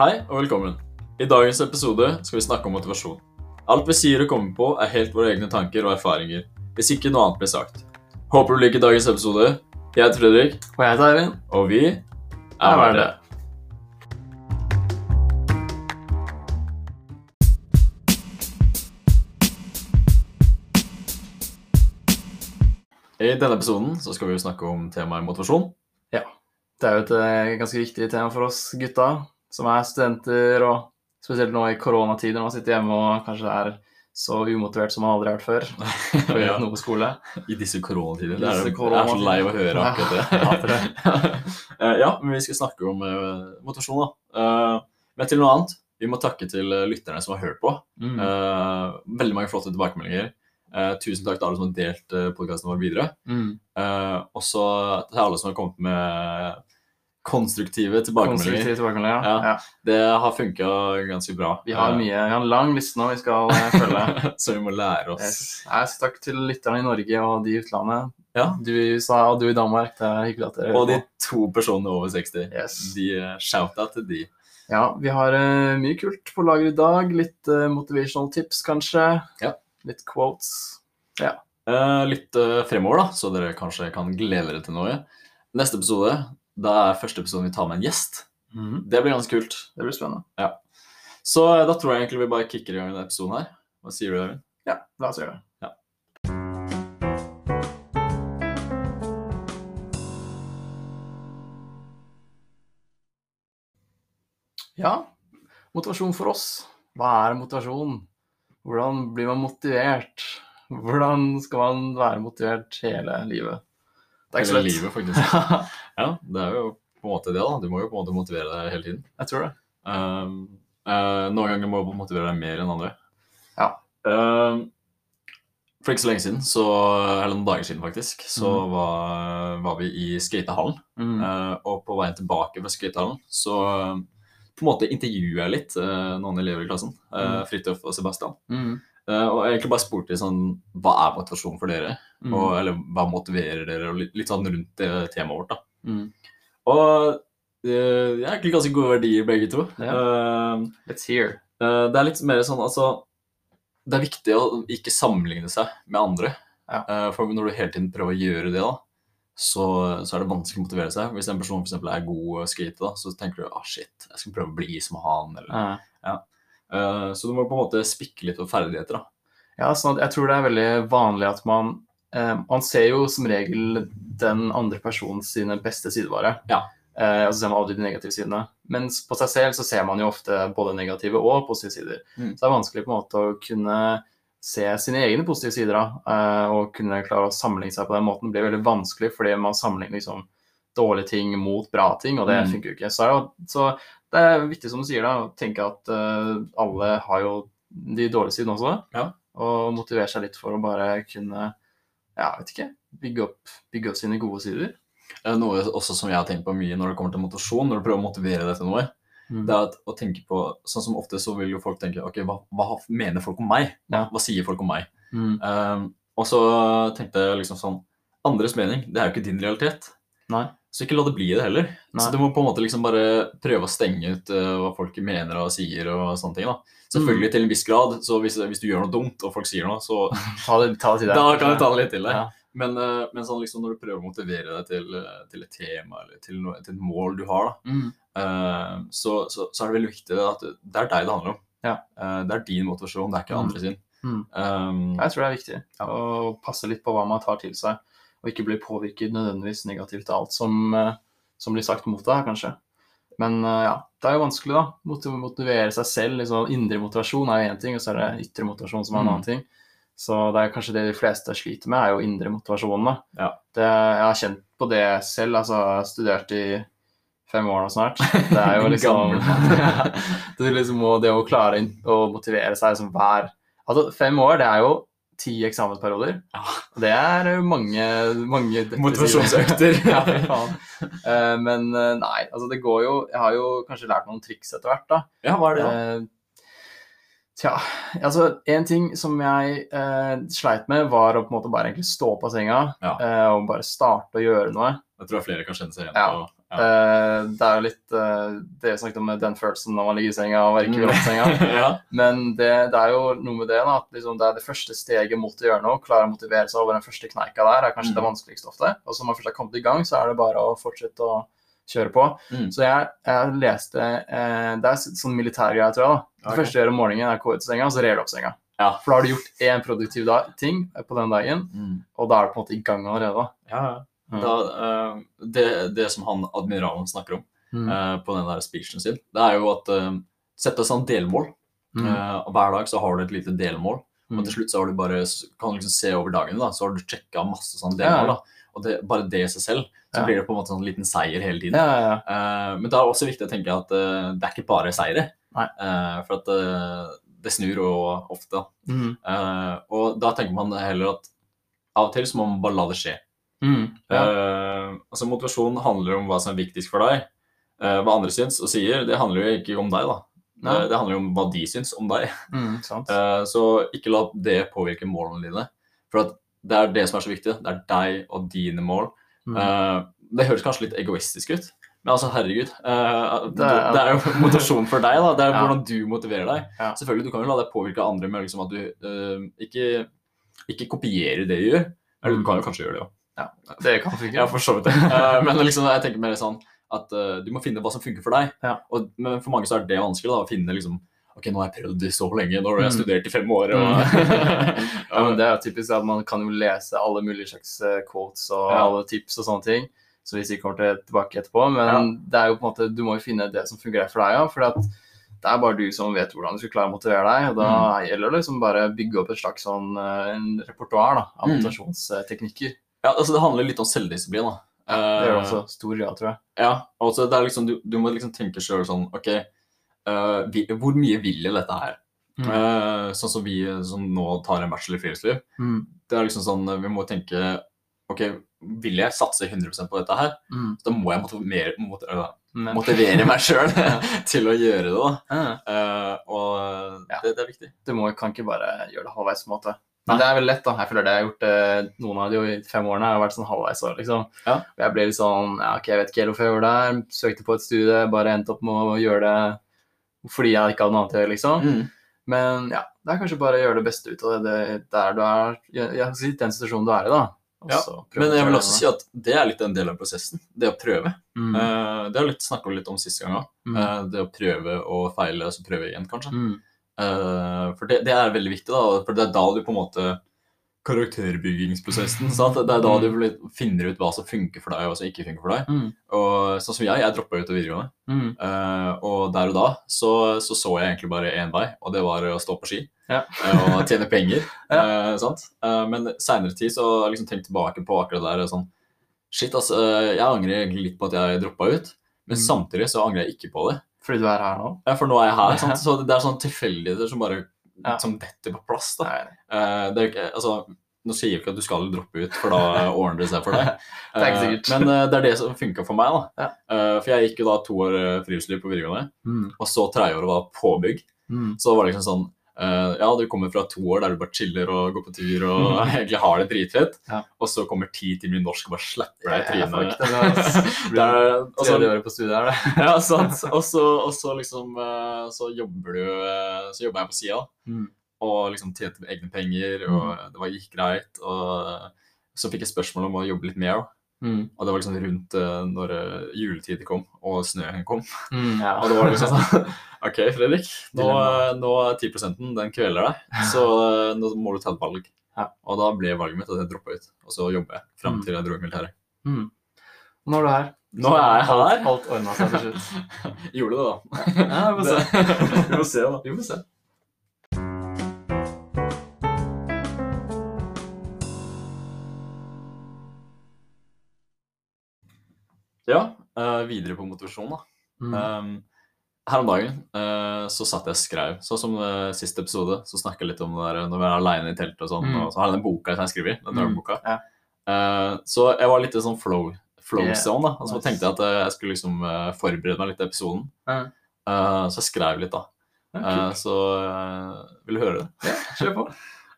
Hei og velkommen. I dagens episode skal vi snakke om motivasjon. Alt vi sier og kommer på, er helt våre egne tanker og erfaringer, hvis ikke noe annet blir sagt. Håper du liker dagens episode. Jeg heter Fredrik, Og jeg heter Eivind. og vi er Er verdt det. I denne episoden så skal vi snakke om temaet motivasjon. Ja. Det er jo et eh, ganske viktig tema for oss gutta som er studenter, og spesielt nå i koronatider når man sitter hjemme og kanskje er så umotivert som man aldri har vært før for å Ja. gjøre noe på skole. I disse koronatider. Det er, disse jeg er så lei av å høre akkurat det. Ja, det. Eh, ja, men vi skal snakke om eh, motivasjon, da. Eh, men til noe annet. Vi må takke til lytterne som har hørt på. Mm. Veldig mange flotte tilbakemeldinger. Tusen takk til alle som har delt podkasten vår videre. Mm. Også til alle som har kommet med konstruktive tilbakemeldinger. Konstruktive tilbakemeldinger ja. Ja. ja. Det har funka ganske bra. Vi har Eh, mye, vi har en lang liste nå vi skal eh, følge. så vi må lære oss. Yes. Nei, takk til lytterne i Norge og de i utlandet. Ja. Du i USA og du i Danmark. Det er hyggelig at dere Og de to personene over 60. Yes. De uh, shout-out til de. Ja, vi har uh, mye kult på lager i dag. Litt uh, motivational tips, kanskje. Ja. Litt quotes. Eh, litt eh, fremover, da, så dere kanskje kan glede dere til noe. Neste episode, da er første episode vi tar med en gjest. Det blir ganske kult. Det blir spennende. Så eh, da tror jeg egentlig vi bare kicker i gang denne episoden her. Hva sier du, Øyvind? Ja, la oss gjøre det. Ja. Ja, motivasjon for oss. Hva er motivasjon? Hvordan blir man motivert? Hvordan skal man være motivert hele livet? Det er ikke så Hele livet, faktisk. Ja, det er jo på en måte det, da. Du må jo på en måte motivere deg hele tiden. Jeg tror det. Um, uh, noen ganger må du motivere deg mer enn andre. Ja. Um, for ikke så lenge siden, så, eller noen dager siden faktisk, så mm. var, var vi i skatehallen. Mm. Uh, og på veien tilbake fra skatehallen så uh, på en måte intervjuer jeg litt eh, noen elever i klassen. Uh. Fridtjof og Sebastian. Mm. Uh, og jeg egentlig bare spurte de sånn Hva er motivasjonen for dere? Mm. Og, eller hva motiverer dere? Og litt, litt sånn rundt det temaet vårt, da. Mm. Og eh, jeg er egentlig ganske gode verdier, begge to. Yeah. Uh, It's here. Uh, det er litt mer sånn altså Det er viktig å ikke sammenligne seg med andre. Ja. Uh, for når du hele tiden prøver å gjøre det, da, så, så er det vanskelig å motivere seg. Hvis en person for eksempel er god skate, da, så tenker du ah, shit, jeg skal prøve å bli som han. Eller, Ja. Eh, så du må på en måte spikke litt på ferdigheter. da. Ja, sånn at jeg tror det er veldig vanlig at man eh, Man ser jo som regel den andre personens sine beste sidevare. Ja. Uh, og så ser man aldri de negative sidene. Mens på seg selv så ser man jo ofte både negative og positive sider. Mm. Så det er vanskelig på en måte å kunne se sine egne positive sider av. Uh, og kunne klare å sammenligne seg på den måten. Det blir veldig vanskelig fordi man sammenligner liksom dårlige ting mot bra ting, og det Mm. funker jo ikke. Så, så det er viktig, som du sier, da, å tenke at uh, alle har jo de dårlige sidene også. Ja. Og motivere seg litt for å bare kunne, ja, vet ikke, bygge opp, bygge opp sine gode sider. Noe også som jeg har tenkt på mye når det kommer til motivasjon, når du prøver å motivere deg til noe, det er å tenke på Sånn som ofte så vil jo folk tenke Ok, hva, hva mener folk om meg? Hva, hva sier folk om meg? Mm. Um, og så tenkte jeg liksom sånn Andres mening, det er jo ikke din realitet. Nei. Så ikke la det bli det heller. Nei. Så du må på en måte liksom bare prøve å stenge ut uh, hva folk mener og sier og sånne ting. da. Selvfølgelig Mm. til en viss grad, så hvis, hvis du gjør noe dumt og folk sier noe, så Ta det, ta det til deg. da kan du ta det litt til deg. Ja. Men, uh, men sånn liksom når du prøver å motivere deg til, eh, til et tema eller til, noe, til et mål du har, da, Mm. uh, så, så, så er det veldig viktig at det er deg det handler om. Ja. Det er din motivasjon, det er ikke Mm. andre sin. Um, Jeg tror det er viktig å passe litt på hva man tar til seg, og ikke bli påvirket nødvendigvis negativt av alt som, eh, som blir sagt mot deg, kanskje. Men eh, ja, det er jo vanskelig, da. Mot Motivere seg selv. Liksom, indre motivasjon er jo én ting, og så er det ytre motivasjon som er en Mm. annen ting. Så det er kanskje det de fleste sliter med, er jo indre motivasjonen. da. Ja. Det, jeg har kjent på det selv. altså Jeg har studert i fem år nå snart. Det er jo liksom Gammel. det, liksom det å klare å motivere seg liksom hver Altså, fem år, det er jo ti eksamensperioder. Det er jo mange, mange Motivasjonsøkter. ja, fy faen. Uh, men eh, nei, altså det går jo Jeg har jo kanskje lært noen triks etter hvert, da. ja, hva er det, da? Eh, Tja, altså en ting som jeg eh, sleit med, var å på en måte bare egentlig stå på senga Ja. eh, og bare starte å gjøre noe. Jeg tror flere kan kjenne seg igjen Ja. på Eh, det er jo litt uh, det jeg snakket om med den følelsen når man ligger i senga og ikke vil opp senga. ja. Men det, det er jo noe med det da, at liksom det er det første steget mot å gjøre noe. Klare å motivere seg over den første kneika der er kanskje Mm. det vanskeligste ofte. Og så når man først har kommet i gang, så er det bare å fortsette å kjøre på. Mm. Så jeg, jeg leste eh, Det er sånn militærgreie, tror jeg. da. Det okay. første du gjør om morgenen, er å gå ut av senga, og så rer du opp senga. Ja. For da har du gjort én produktiv da, ting på den dagen, Mm. og da er du på en måte i gang allerede. Ja, ja. Da, uh, det, det som han admiralen snakker om eh, på den der speechen sin, det er jo at uh, sette sånn delmål. Eh, og hver dag så har du et lite delmål, og Mm. til slutt så har du bare, kan du liksom se over dagen, da, så har du sjekka masse ja. delmål. da. Og det, bare det i seg selv, så blir det på en måte en sånn liten seier hele tiden. Ja, ja, ja. Uh, men det er også viktig å tenke at uh, det er ikke bare seire. Eh, for at eh, det snur jo ofte. Mm. Eh, og da tenker man heller at av og til så må man bare la det skje. Mm. Ja. uh, altså Motivasjon handler om hva som er viktigst for deg. Uh, hva andre syns og sier, det handler jo ikke om deg. da. Eh, det handler jo om hva de syns om deg. Mm, sant. Eh, så ikke la det påvirke målene dine. For det er det som er så viktig. Det er deg og dine mål. Mm. Det høres kanskje litt egoistisk ut, men altså, herregud. Uh, det, er- det er jo motivasjon for deg. da. Det er Ja. hvordan du motiverer deg. Ja. Selvfølgelig, Du kan jo la deg påvirke av andre med liksom at du uh, ikke, ikke kopierer det du gjør. Eller du Mm. kan jo kanskje gjøre det òg. Det kan funke. Ja, for så vidt. Eh, men liksom, jeg tenker mer sånn at uh, du må finne hva som funker for deg. Ja. Og, men for mange så er det vanskelig da, å finne liksom Ok, nå har jeg prøvd så lenge, nå har jeg Mm. studert i fem år. Og, Ja, men Det er jo typisk at man kan jo lese alle mulige slags eh, quotes og Ja. alle tips og sånne ting, Så vi sikkert kommer til tilbake etterpå. Men det er jo på en måte, du må jo finne det som fungerer for deg òg. For at det er bare du som vet hvordan du skal klare å motivere deg. Og da gjelder det liksom bare bygge opp et slags sånn en repertoar av Mm. motivasjonsteknikker. Ja, altså Det handler litt om selvdisiplin. da. Det gjør det Eh, også stor grad, tror jeg. Ja, altså det er liksom, du, du må liksom tenke sjøl sånn Ok, uh, vi, hvor mye vil jeg dette her? Mm. Uh, sånn som vi som nå tar en bachelor i friluftsliv. Mm. Det er liksom sånn, Vi må tenke Ok, vil jeg satse 100% på dette her? Mm. Da må jeg motivere, mot, øh, motivere meg sjøl til å gjøre det. da. Ja. Eh, og Ja. det, det er viktig. du må, kan ikke bare gjøre det halvveis. på en måte. Men det er veldig lett. da. Jeg føler det jeg har gjort eh, noen av de fem årene. Jeg har vært sånn halvveis år, liksom. Ja. Og jeg ble litt sånn ja, ok, Jeg vet ikke helt hvorfor jeg gjorde det. her. Søkte på et studie, bare endte opp med å gjøre det fordi jeg ikke hadde noe annet gjøre, liksom. Mm. Men ja, det er kanskje bare å gjøre det beste ut av det, det der du er jeg, jeg si Den situasjonen du er i, da. Ja, Men jeg vil også si at det er litt en del av prosessen. Det å prøve. mm. Uh, det har vi snakka litt om sist gang òg. Mm. det å prøve og feile, og så prøve igjen, kanskje. Mm. Eh, for det, det er veldig viktig, da. For det er da du på en måte Karakterbyggingsprosessen. sant? Det er da du finner ut hva som funker for deg, og hva som ikke funker for deg. Mm. Og sånn som jeg, jeg droppa ut av videregående. Mm. Uh, og der og da så, så så jeg egentlig bare én vei, og det var å stå på ski Ja. eh, og tjene penger. eh, sant? Uh, men seinere tid så har jeg liksom tenkt tilbake på akkurat det der. Sånn, Shit, altså, jeg angrer egentlig litt på at jeg droppa ut, men Mm. samtidig så angrer jeg ikke på det. Fordi du er her nå? Ja, For nå er jeg her, sant? så det er sånne tilfeldigheter som bare Ja. som detter på plass. da. Eh, det er ikke, altså, nå sier jeg ikke at du skal droppe ut, for da ordner det seg for deg. Det er ikke sikkert. sikkert. Men eh, det er det som funka for meg. da. Ja. Uh, for jeg gikk jo da to år friluftsliv på videregående, Mm. og så tredjeåret var påbygg. Mm. Så var det liksom sånn Ja, du kommer fra to år der du bare chiller og går på tur og egentlig har det dritfett, Ja. og så kommer ti timer i norsk og bare slapper deg i trynet. ikke det. Det er- og Tredje året på studiet her, det. ja, sant. Og så, liksom eh, Så jobber du eh, Så jobber jeg på sida Mm. og liksom tjente egne penger, og det var, gikk greit. Og eh, så fikk jeg spørsmål om å jobbe litt mer, da. Mm. og det var liksom rundt uh, når eh, juletid kom og snøen kom. Mm, ja. Og det var liksom sånn OK, Fredrik, nå, eh, nå er 10 den kveler deg, så uh, nå må du ta et valg. Ja. Og da ble valget mitt at jeg droppa ut, og så jobber jeg fram Mm. til jeg dro i militæret. Mm. Nå er du her. Nå er jeg her. Alt, alt ordna seg til slutt. Gjorde det, da. Ja, vi får se. Vi får se, da. Vi får se. Ja, eh, videre på motivasjon, da. Mm. Um, her om dagen eh, så satt jeg og skrev, sånn som uh, siste episode, så snakka jeg litt om det der når vi er aleine i teltet og sånn, Mm. og så har jeg den boka som jeg skriver i, den Mm, ja. Eh, så jeg var litt i sånn flow, flow Yeah, zone, da, og så nice. tenkte jeg at eh, jeg skulle liksom eh, forberede meg litt til episoden. Ja. Eh, så jeg skrev litt, da. Ja, Eh, så eh, vil du høre det? Kjør på.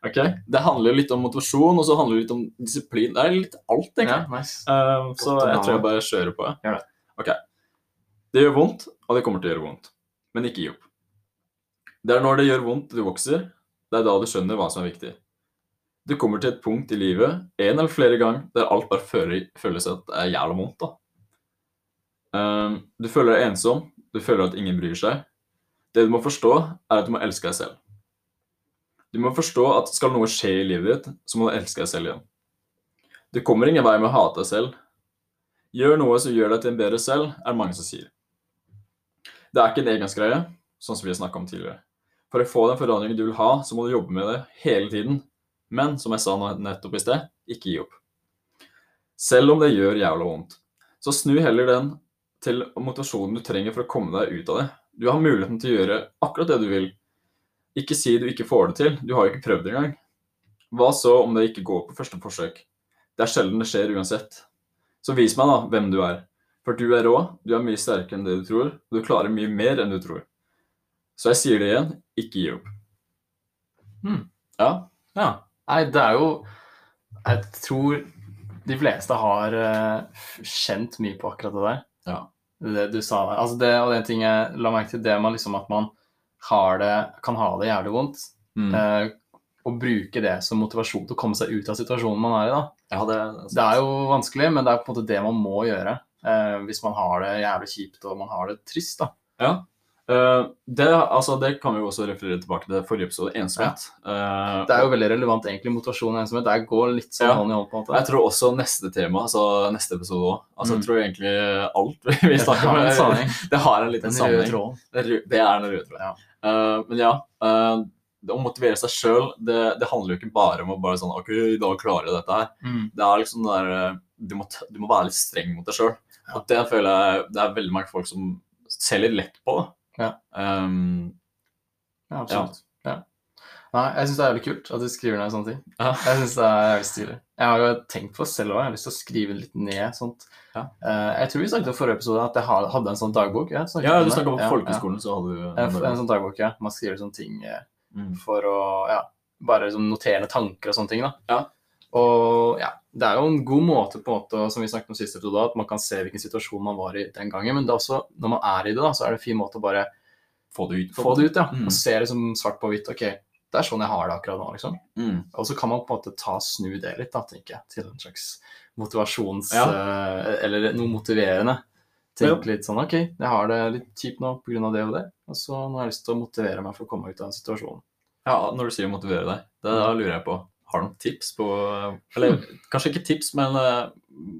Ok, Det handler litt om motivasjon, og så handler det litt om disiplin. Det er litt alt, egentlig. Ja, nice. Um, så jeg tror jeg bare kjører på. Ja. det. OK, det gjør vondt, og det kommer til å gjøre vondt. Men ikke gi opp. Det er når det gjør vondt du vokser, det er da du skjønner hva som er viktig. Du kommer til et punkt i livet, en eller flere ganger, der alt bare føler, føles at det er jævla vondt. da. Ehm, du føler deg ensom, du føler at ingen bryr seg. Det du må forstå, er at du må elske deg selv. Du må forstå at skal noe skje i livet ditt, så må du elske deg selv igjen. Du kommer ingen vei med å hate deg selv. Gjør noe som gjør deg til en bedre selv, er det mange som sier. Det er ikke en engangsgreie, sånn som vi har snakka om tidligere. For å få den forandringen du vil ha, så må du jobbe med det hele tiden. Men som jeg sa nettopp i sted, ikke gi opp. Selv om det gjør jævla vondt. Så snu heller den til motivasjonen du trenger for å komme deg ut av det. Du har muligheten til å gjøre akkurat det du vil. Ikke si du ikke får det til, du har jo ikke prøvd engang. Hva så om det ikke går på første forsøk? Det er sjelden det skjer uansett. Så vis meg da hvem du er. For du er rå, du er mye sterkere enn det du tror, og du klarer mye mer enn du tror. Så jeg sier det igjen, ikke gi opp. Hmm. Ja. Ja. Nei, det er jo Jeg tror de fleste har eh, kjent mye på akkurat det der. Ja. Det du sa der. Altså det, og det ting jeg la merke til, det med liksom at man det, kan ha det jævlig vondt. Mm. Eh, og bruke det som motivasjon til å komme seg ut av situasjonen man er i. da. ja det, Det er jo vanskelig, men det er på en måte det man må gjøre eh, hvis man har det jævlig kjipt og man har det trist. da. Ja. Uh, det, altså, det kan vi jo også referere tilbake til forrige episode, ensomhet. Eh, Det er jo veldig relevant, egentlig, motivasjon og ensomhet. Det går litt sånn Ja. hånd i hånd. på en måte. jeg tror også neste tema, altså neste episode òg Altså, Mm. jeg tror egentlig alt vi snakker om, det har en liten sammenheng. Er det er den røde tråden. Eh, men ja, eh, det å motivere seg sjøl, det, det handler jo ikke bare om å bare sånn OK, i dag klarer jeg dette her. Mm. Det er liksom det der eh, du må, du må være litt streng mot deg sjøl. Ja. Og det føler jeg det er veldig mange folk som ser litt lett på. Ja. Um, Ja, absolutt. Ja. Nei, jeg syns det er jævlig kult at du skriver ned sånne ting. Ja. Jeg synes det er jævlig stilig. Jeg har jo tenkt på selv òg, jeg har lyst til å skrive litt ned sånt. Ja. Uh, jeg tror vi snakket om forrige episode at jeg hadde en sånn dagbok. Ja, du snakka om Ja, folkehøgskolen, så hadde du. En, en sånn dagbok, ja. Man skriver sånne ting eh, Mm. for å ja, bare liksom notere tanker og sånne ting. da. Ja. Og ja, det er jo en god måte på en måte, som vi snakket om sist episode, at man kan se hvilken situasjon man var i den gangen. Men det er også, når man er i det, da, så er det en fin måte å bare Få det ut. få det ut. ja, Mm. Og se liksom svart på hvitt. Ok, det er sånn jeg har det akkurat nå. liksom. Mm. Og så kan man på en måte ta snu det litt, da, tenker jeg, til en slags motivasjons... Ja. Uh, eller noe motiverende. Tenke litt sånn OK, jeg har det litt kjipt nå pga. det og det, og så nå har jeg lyst til å motivere meg for å komme ut av den situasjonen. Ja, når du sier motivere deg, da lurer jeg på Har du noen tips på Eller kanskje ikke tips, men eh,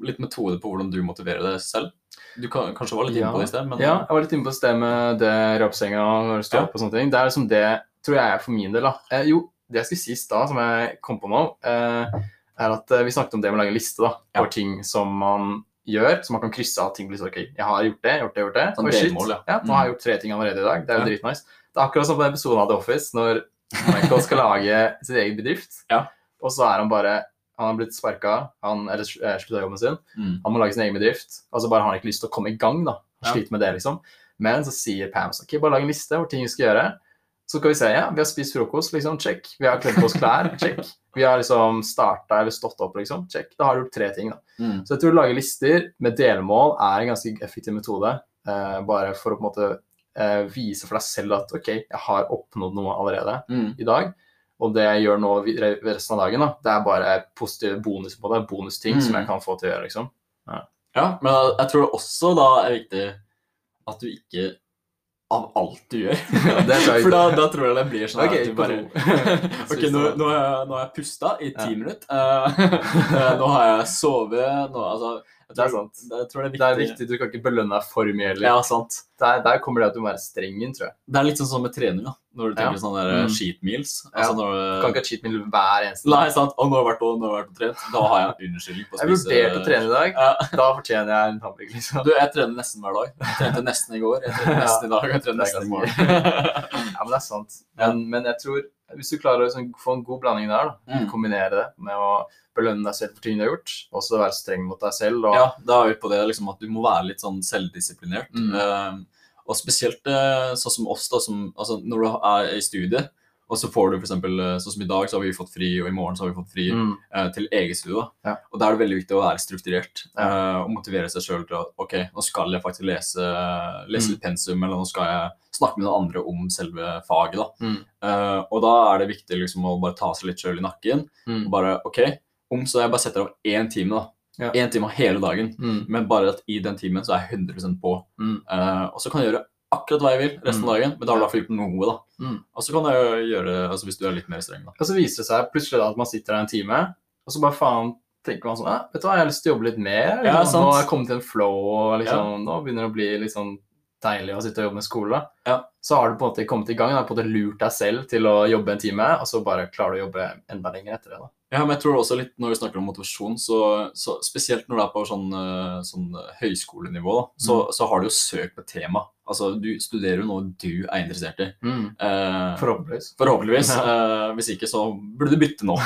litt metode på hvordan du motiverer deg selv? Du kan, kanskje var litt inne på det i sted, men Ja, jeg var litt inne på det med det rappsenga og stå Ja. opp og sånne ting. Det er liksom det, tror jeg er for min del, da. Eh, jo, det jeg skulle si i stad, som jeg kom på nå, eh, er at eh, vi snakket om det med å lage en liste da, Ja. for ting som man gjør, så man kan krysse av ting. blir så ok, jeg har gjort det, gjort det, gjort det. Sånn delmål, ja. ja. Nå har jeg gjort tre ting allerede i dag. Det er jo Ja. dritnice. Det er akkurat som på den episoden av The Office, når Michael skal lage sin egen bedrift, Ja. og så er han bare han har blitt sparka, han eller eh, slutta jobben sin. Mm. Han må lage sin egen bedrift. Og så bare har han ikke lyst til å komme i gang. da. Ja. med det, liksom. Men så sier Pam sånn, ok, bare lag en liste over ting vi skal gjøre. Så skal vi se, ja, vi har spist frokost, liksom, check. Vi har kledd på oss klær, check. Vi har liksom starta eller stått opp, liksom, check. Da har du gjort tre ting, da. Mm. Så jeg tror å lage lister med delmål er en ganske effektiv metode. Eh, bare for å på en måte eh, vise for deg selv at ok, jeg har oppnådd noe allerede Mm. i dag. Og det jeg gjør nå resten av dagen, da, det er bare positive bonus på det. Bonusting Mm. som jeg kan få til å gjøre, liksom. Ja, men jeg tror også da er viktig at du ikke av alt du gjør. tror For da, da tror jeg det blir sånn okay, at du bare. Ok, nå, nå, har jeg, nå har jeg pusta i ti Ja. minutter. Eh, eh, nå har jeg sovet. Nå, altså, jeg Det er sant. Jeg tror det er viktig. Det er viktig, du kan ikke belønne deg for mye heller. Ja, sant. Der, der kommer det at du må være streng inn, tror jeg. Det er litt sånn som med trening, da. Når du tenker Ja. sånn der Mm. cheat meals. Ja. Altså når Du kan ikke ha cheat meal hver eneste dag. Nei, sant. Og nå har jeg vært og, nå har jeg vært og trent. Da har jeg en unnskyldning på å spise Jeg vurderte å trene i dag. Ja. Da fortjener jeg en hamburger, liksom. Du, jeg trener nesten hver dag. Jeg trente nesten i går, jeg trente nesten i dag, jeg trener er nesten i morgen. Ja, men det er sant. Men, men jeg tror, hvis du klarer å liksom, få en god blanding der, da, Mm. kombinere det med å belønne deg selv for ting du har gjort, og så være streng mot deg selv. Og, Ja, da er vi på det liksom, at du må være litt sånn selvdisiplinert. Mm. Og spesielt eh, sånn som oss, da, som, altså, når du er i studiet, og så får du eksempel, eh, sånn som i dag, så har vi fått fri, og i morgen så har vi fått fri Mm. eh, til eget studie. Ja. Og da er det veldig viktig å være strukturert Ja. eh, og motivere seg sjøl til at ok, nå skal jeg faktisk lese, lese Mm. litt pensum, eller nå skal jeg snakke med noen andre om selve faget. da. Mm. Eh, og da er det viktig liksom å bare ta seg litt sjøl i nakken. Mm. og bare ok, om så jeg bare setter av én time, da. Ja. time av hele dagen. Mm. Men bare at i den timen så er jeg 100% på. Mm. Uh, og så kan jeg gjøre akkurat hva jeg vil resten av Mm. dagen, men da har du i hvert fall gjort noe, da. Mm. Og så kan jeg gjøre, altså hvis du er litt mer streng, da. Og så viser det seg plutselig da at man sitter der en time, og så bare faen tenker man sånn «Æ, Vet du hva, jeg har lyst til å jobbe litt mer. Ja, Liksom. nå har jeg kommet til en flow, og liksom, nå begynner det å bli litt sånn deilig å sitte og jobbe med skole. Ja. Så har du på en måte kommet i gang, da, på en måte lurt deg selv til å jobbe en time, og så bare klarer du å jobbe enda lenger etter det. da. Ja, men jeg tror også litt når vi snakker om motivasjon, så, så spesielt når det er på sånn, eh, sånn høyskolenivå, da, så, så har du jo søkt på tema. Altså, du studerer jo noe du er interessert i. Eh, Forhåpentligvis. Forhåpentligvis. Eh, hvis ikke, så burde du bytte nå.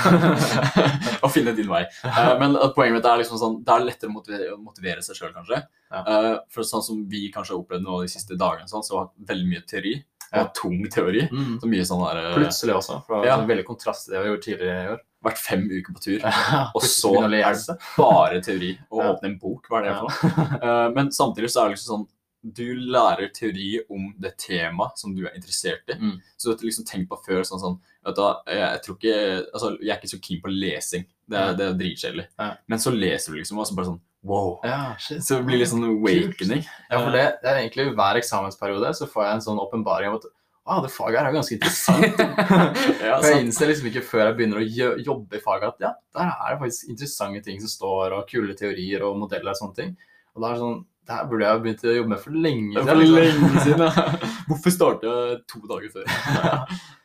og finne din vei. Eh, men poenget mitt er liksom sånn, det er lettere å motivere, å motivere seg sjøl, kanskje. Ja. Eh, for sånn som vi kanskje har opplevd nå de siste dagene, sånn, så har vi veldig mye teori. Ja. Og tung teori. Mm. Så mye sånn der, eh, Plutselig også, for det Ja. var en veldig kontrast til det vi gjort tidligere i år. Vært fem uker på tur. Og så er det bare teori. Å Ja. åpne en bok, hva er det Ja. for noe? Eh, men samtidig så er det liksom sånn du lærer teori om det temaet som du er interessert i. Mm. Så du har liksom tenkt på før sånn sånn vet du, jeg, jeg tror ikke, altså, jeg er ikke så keen på lesing. Det er, mm. det er dritkjedelig. Ja. Men så leser du liksom, og så bare sånn wow. Ja, shit. Så det blir litt sånn awakening. Ja, for det, det er egentlig hver eksamensperiode så får jeg en sånn åpenbaring om at ah, det faget her er ganske interessant. ja, For jeg innser liksom ikke før jeg begynner å jobbe i faget at ja, der er det faktisk interessante ting som står, og kule teorier og modeller og sånne ting. Og da er det sånn Det her burde jeg ha begynt å jobbe med for lenge siden. for liksom. lenge siden, ja. Hvorfor startet jeg to dager før?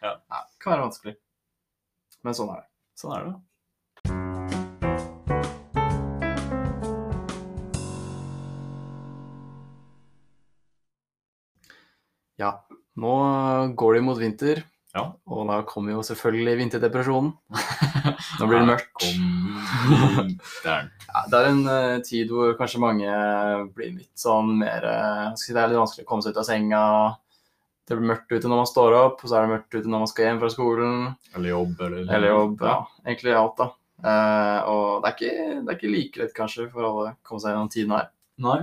ja, det kan være vanskelig. Men sånn er det. Sånn er det. Ja, nå går det mot vinter, Ja. og da kommer jo selvfølgelig vinterdepresjonen. Nå blir det mørkt. Ja, det er en uh, tid hvor kanskje mange blir litt sånn mer si, Det er litt vanskelig å komme seg ut av senga. Det blir mørkt ute når man står opp, og så er det mørkt ute når man skal hjem fra skolen. Eller jobb, eller Eller jobb. Ja, egentlig alt, da. Uh, og det er, ikke, det er ikke like lett kanskje for alle å komme seg gjennom tiden her. Nei.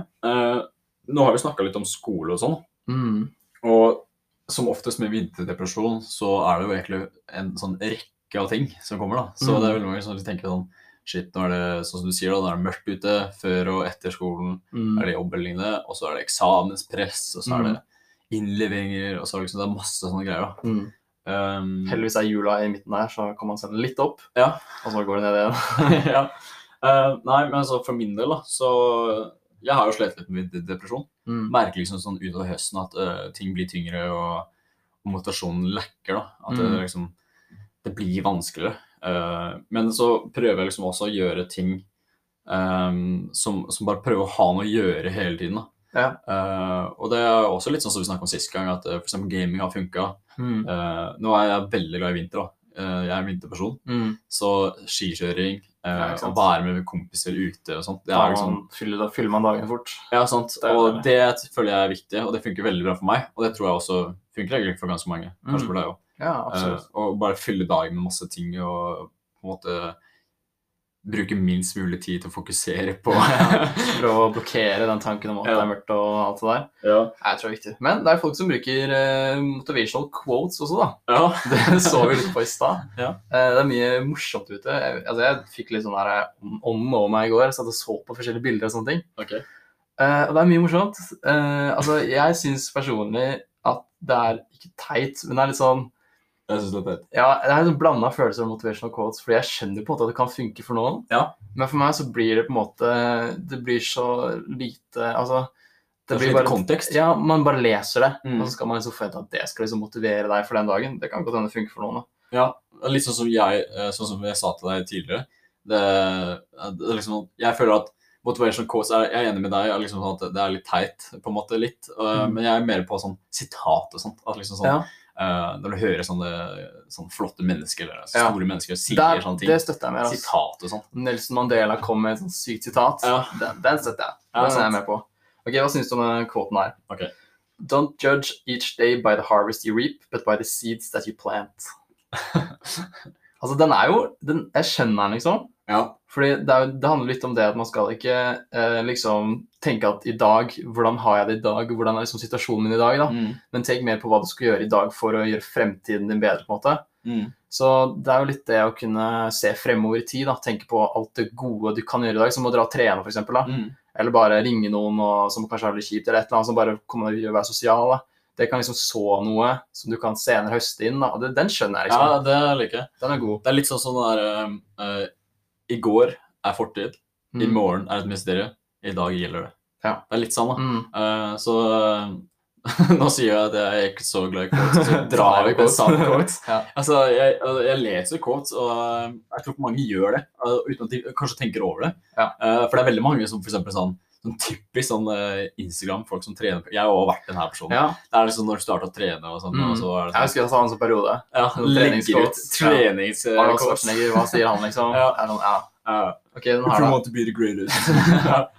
Nå har vi snakka litt om skole og sånn. Mm. Og som oftest med vinterdepresjon, så er det jo egentlig en sånn rekke av ting som kommer, da. Så Mm. det er veldig mange som tenker sånn Shit, nå er det sånn som du sier, da, nå er det mørkt ute før og etter skolen. Mm. Er det jobb eller lignende? Og så er det eksamenspress, og så er det innleveringer, og så er det liksom det er masse sånne greier, da. Mm. Um, Heldigvis er jula i midten her, så kan man sende litt opp, Ja. og så går det ned igjen. ja. uh, nei, men altså for min del, da, så Jeg har jo slitt litt med depresjon. Mm. merker liksom sånn utover høsten at eh, ting blir tyngre og, og motivasjonen lekker. da, At det Mm. liksom det blir vanskeligere. Uh, men så prøver jeg liksom også å gjøre ting um, som, som bare prøver å ha noe å gjøre hele tiden. da. Ja. Uh, og det er også litt sånn som vi snakket om sist gang, at uh, f.eks. gaming har funka. Mm. nå er jeg veldig glad i vinter. da. Eh, jeg er en vinterperson. Mm. Så skikjøring, eh, Ja, å være med kompiser ute og sånt, det Da liksom fyller, da fyller man dagen fort. ja, sant. Det Og det føler jeg er viktig, og det funker veldig bra for meg. Og det tror jeg også funker egentlig for ganske mange. Kanskje Mm. for deg òg. Ja, absolutt. og bare fylle dagen med masse ting og på en måte bruke minst mulig tid til å fokusere på. Prøve å blokkere den tanken om at Ja. det er mørkt og alt det der. ja. Jeg tror det er viktig. Men det er folk som bruker eh, motivational quotes også, da. ja. Det så vi litt på i stad. Ja. Eh, det er mye morsomt ute. Jeg, altså, jeg fikk litt sånn der eh, ånden over meg i går. Satt og så på forskjellige bilder og sånne ting. Okay. Eh, og det er mye morsomt. Eh, altså, jeg syns personlig at det er ikke teit, men det er litt sånn Jeg synes det er teit. Ja, det er en blanda følelse av motivational quotes, fordi jeg skjønner på en måte at det kan funke for noen. Ja. Men for meg så blir det på en måte Det blir så lite Altså Det er så lite kontekst. Ja, man bare leser det, Mm. og så skal man liksom forvente at det skal liksom motivere deg for den dagen. Det kan godt hende det funker for noen. da. Ja, litt sånn som jeg, eh, sånn som jeg sa til deg tidligere. Det, det liksom, jeg føler at motivation quotes er, Jeg er enig med deg. Liksom sånn at det er litt teit, på en måte. litt, Mm. Men jeg er mer på sånn sitat og sånt. at liksom sånn, Ja. Eh, Når du hører sånne, sånne flotte mennesker eller Ja. store mennesker sier Der, sånne ting. det støtter jeg med. Altså. Sitat og sånn. Nelson Mandela kom med et sånt sykt sitat. Ja. Den, den støtter jeg. Ja, Den er jeg med på. Ok, Hva syns du om kvoten her? Okay. Don't judge each day by the harvest you reap, but by the seeds that you plant. Altså, den er jo den, Jeg skjønner den, liksom. Ja. Fordi det, er, det handler litt om det at man skal ikke eh, liksom tenke at i dag Hvordan har jeg det i dag? Hvordan er liksom situasjonen min i dag? da? Mm. Men tenk mer på hva du skal gjøre i dag for å gjøre fremtiden din bedre. på en måte. Mm. Så det er jo litt det å kunne se fremover i tid. da, Tenke på alt det gode du kan gjøre i dag, som å dra og trene f.eks. Mm. Eller bare ringe noen og, som kanskje har det kjipt, eller et eller annet som bare kommer og være sosial. da. Det kan liksom så noe som du kan senere høste inn. da, Den skjønner jeg, liksom. Ja, det liker jeg. Den er god. Det er litt sånn sånn der uh, I går er fortid, i Mm. morgen er et mysterium, i dag gjelder det. Ja. Det er litt sånn, da. Mm. Uh, så nå sier jeg at jeg er ikke så glad i quotes, så drar vi på quotes. quotes. Ja. Altså, jeg, altså, jeg leser quotes, og eh, jeg tror ikke mange gjør det, eh, uten at de kanskje tenker over det. Ja. Uh, for det er veldig mange som eksempel sånn, sånn typisk sånn eh, Instagram, folk som trener Jeg har også vært den her personen. ja. Det er liksom når du starter å trene og sånn, Mm. og så er det Jeg sånn, husker jeg sa en sånn periode. ja, sånn legger ut treningsquotes. Ja. Arnold. Schwarzenegger, hva sier han, liksom? Ja. Er noen, ja. Ja. Ok, den her, da. want to be the greatest.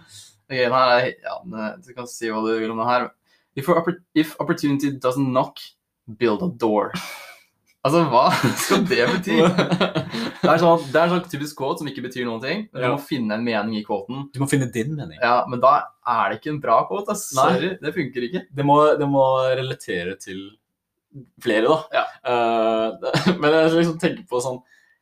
Ok, den her er, ja, Du kan si hva du vil om den her. If, if opportunity doesn't knock, build a door. Altså, hva skal det bety? Det er, sånn, det er en sånn typisk quote som ikke betyr noen ting. Men Ja. Du må finne en mening i quoten. Du må finne din mening. Ja, Men da er det ikke en bra quote. Nei. Sorry, det funker ikke. Det må, det må relatere til flere, da. Ja. Uh, det- men jeg liksom tenker på sånn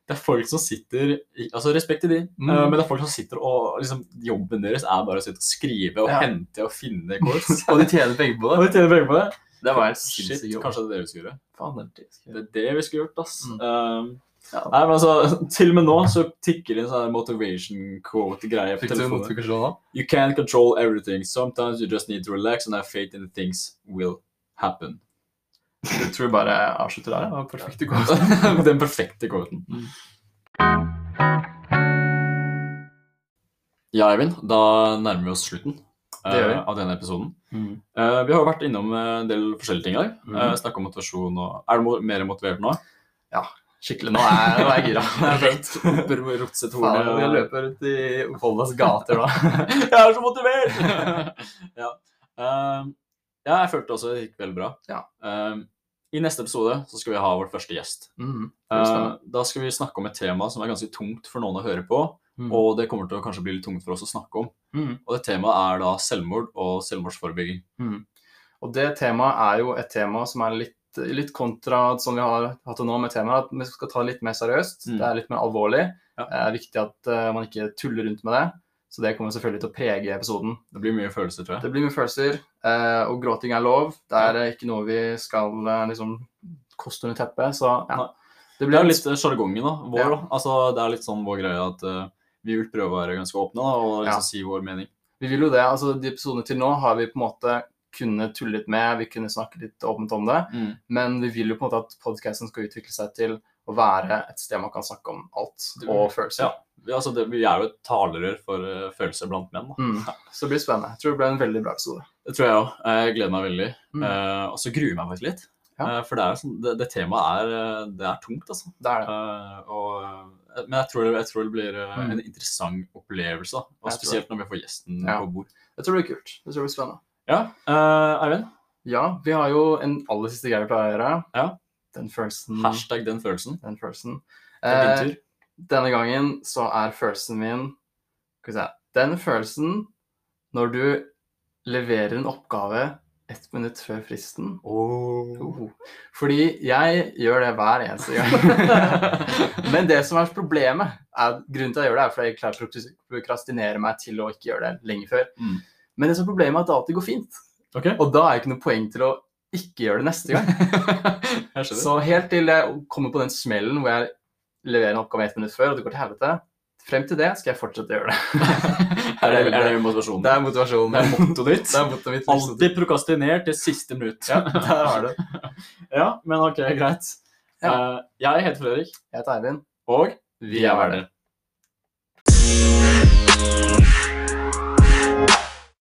Det er folk som sitter Altså respekt til de, Mm. eh, men det er folk som sitter og liksom Jobben deres er bare å sitte og skrive og Ja. hente og finne quotes. Og de tjener penger på og de tjener penger på det. Det var en Shit, kanskje det er det vi skal gjøre. Faen, det er det jeg Det er det vi skulle gjort, ass. Mm. Um, Ja. Nei, men altså, Til og med nå så tikker det en sånn motivation quote-greie på telefonen. You can't control everything. Sometimes you just need to relax and have faith in the things will happen. Jeg tror bare jeg avslutter der. Det var quoten. quote. Den perfekte quoten. Mm. Ja, Eivind, da nærmer vi oss slutten vi. eh, av denne episoden. Mm. Eh, vi har jo vært innom eh, en del forskjellige ting i dag. Mhm. Uh, Snakka om motivasjon og Er du mer motivert nå? Ja. Skikkelig. Nå er, nå er jeg gira. Rett opp i Faen, jeg løper rundt i Voldas gater da. Jeg er så motivert! ja. Uh, ja, jeg følte også det gikk veldig bra. Ja. Uh, I neste episode så skal vi ha vår første gjest. Mm. Uh, da skal vi snakke om et tema som er ganske tungt for noen å høre på, Mm. og det kommer til å kanskje bli litt tungt for oss å snakke om. Mm. Og det temaet er da selvmord og selvmordsforebygging. Mm. Og det temaet er jo et tema som er litt, litt kontra som vi har hatt det nå med temaet, at vi skal ta det litt mer seriøst. Mm. Det er litt mer alvorlig. Ja. Det er viktig at uh, man ikke tuller rundt med det. Så det kommer selvfølgelig til å prege episoden. Det blir mye følelser, tror jeg. Det blir mye følelser, uh, og gråting er lov. Det er ja. ikke noe vi skal uh, liksom koste under teppet. Så ja. Det Det blir er litt sjargongen da, vår. Ja. Altså, det er litt sånn vår greie at vi vil prøve å være ganske åpne da, og liksom Ja. si vår mening. Vi vil jo det. altså De episodene til nå har vi på en måte tulle litt med, vi kunne snakke litt åpent om det. Mm. Men vi vil jo på en måte at podcasten skal utvikle seg til å være et sted man kan snakke om alt og følelser. Ja. Vi, altså, det, vi er jo et talerør for uh, følelser blant menn. Mm. Så det blir spennende. Jeg tror det ble en veldig bra episode. Det tror jeg òg. Jeg gleder meg veldig. Mm. Uh, og så gruer jeg meg faktisk litt. Ja. Eh, for det, er sånn, det, det temaet er, eh, det er tungt, altså. Det er det. Eh, og, men jeg tror, jeg tror det blir Mm. en interessant opplevelse. Og spesielt når vi får gjesten Ja. på bord. Jeg tror det blir kult. Jeg tror det blir spennende. Ja, uh, Eivind. Ja, vi har jo en aller siste greie vi pleier å gjøre. Ja. Den følelsen. Hashtag den følelsen. Den følelsen. Det er din Eh, denne gangen så er følelsen min Skal vi se Den følelsen når du leverer en oppgave ett minutt før fristen. Oh. Fordi jeg gjør det hver eneste gang. Men det som er problemet, er grunnen til at jeg gjør det, er fordi jeg klarer å prokrastinere meg til å ikke gjøre det lenge før. Mm. Men det som er problemet er at det alltid går fint. Okay. Og da er det ikke noe poeng til å ikke gjøre det neste gang. Så helt til jeg kommer på den smellen hvor jeg leverer en oppgave ett minutt før, og det går til helvete, frem til det skal jeg fortsette å gjøre det. er, det, er det motivasjonen? Det er motivasjonen. Det er mottoet ditt? Det er mottoet mitt. Alltid prokastinert til siste minutt. Ja, der har du. Ja, men ok, greit. Ja. Uh, jeg heter Fredrik, Jeg heter Eivind. og Vi er verter.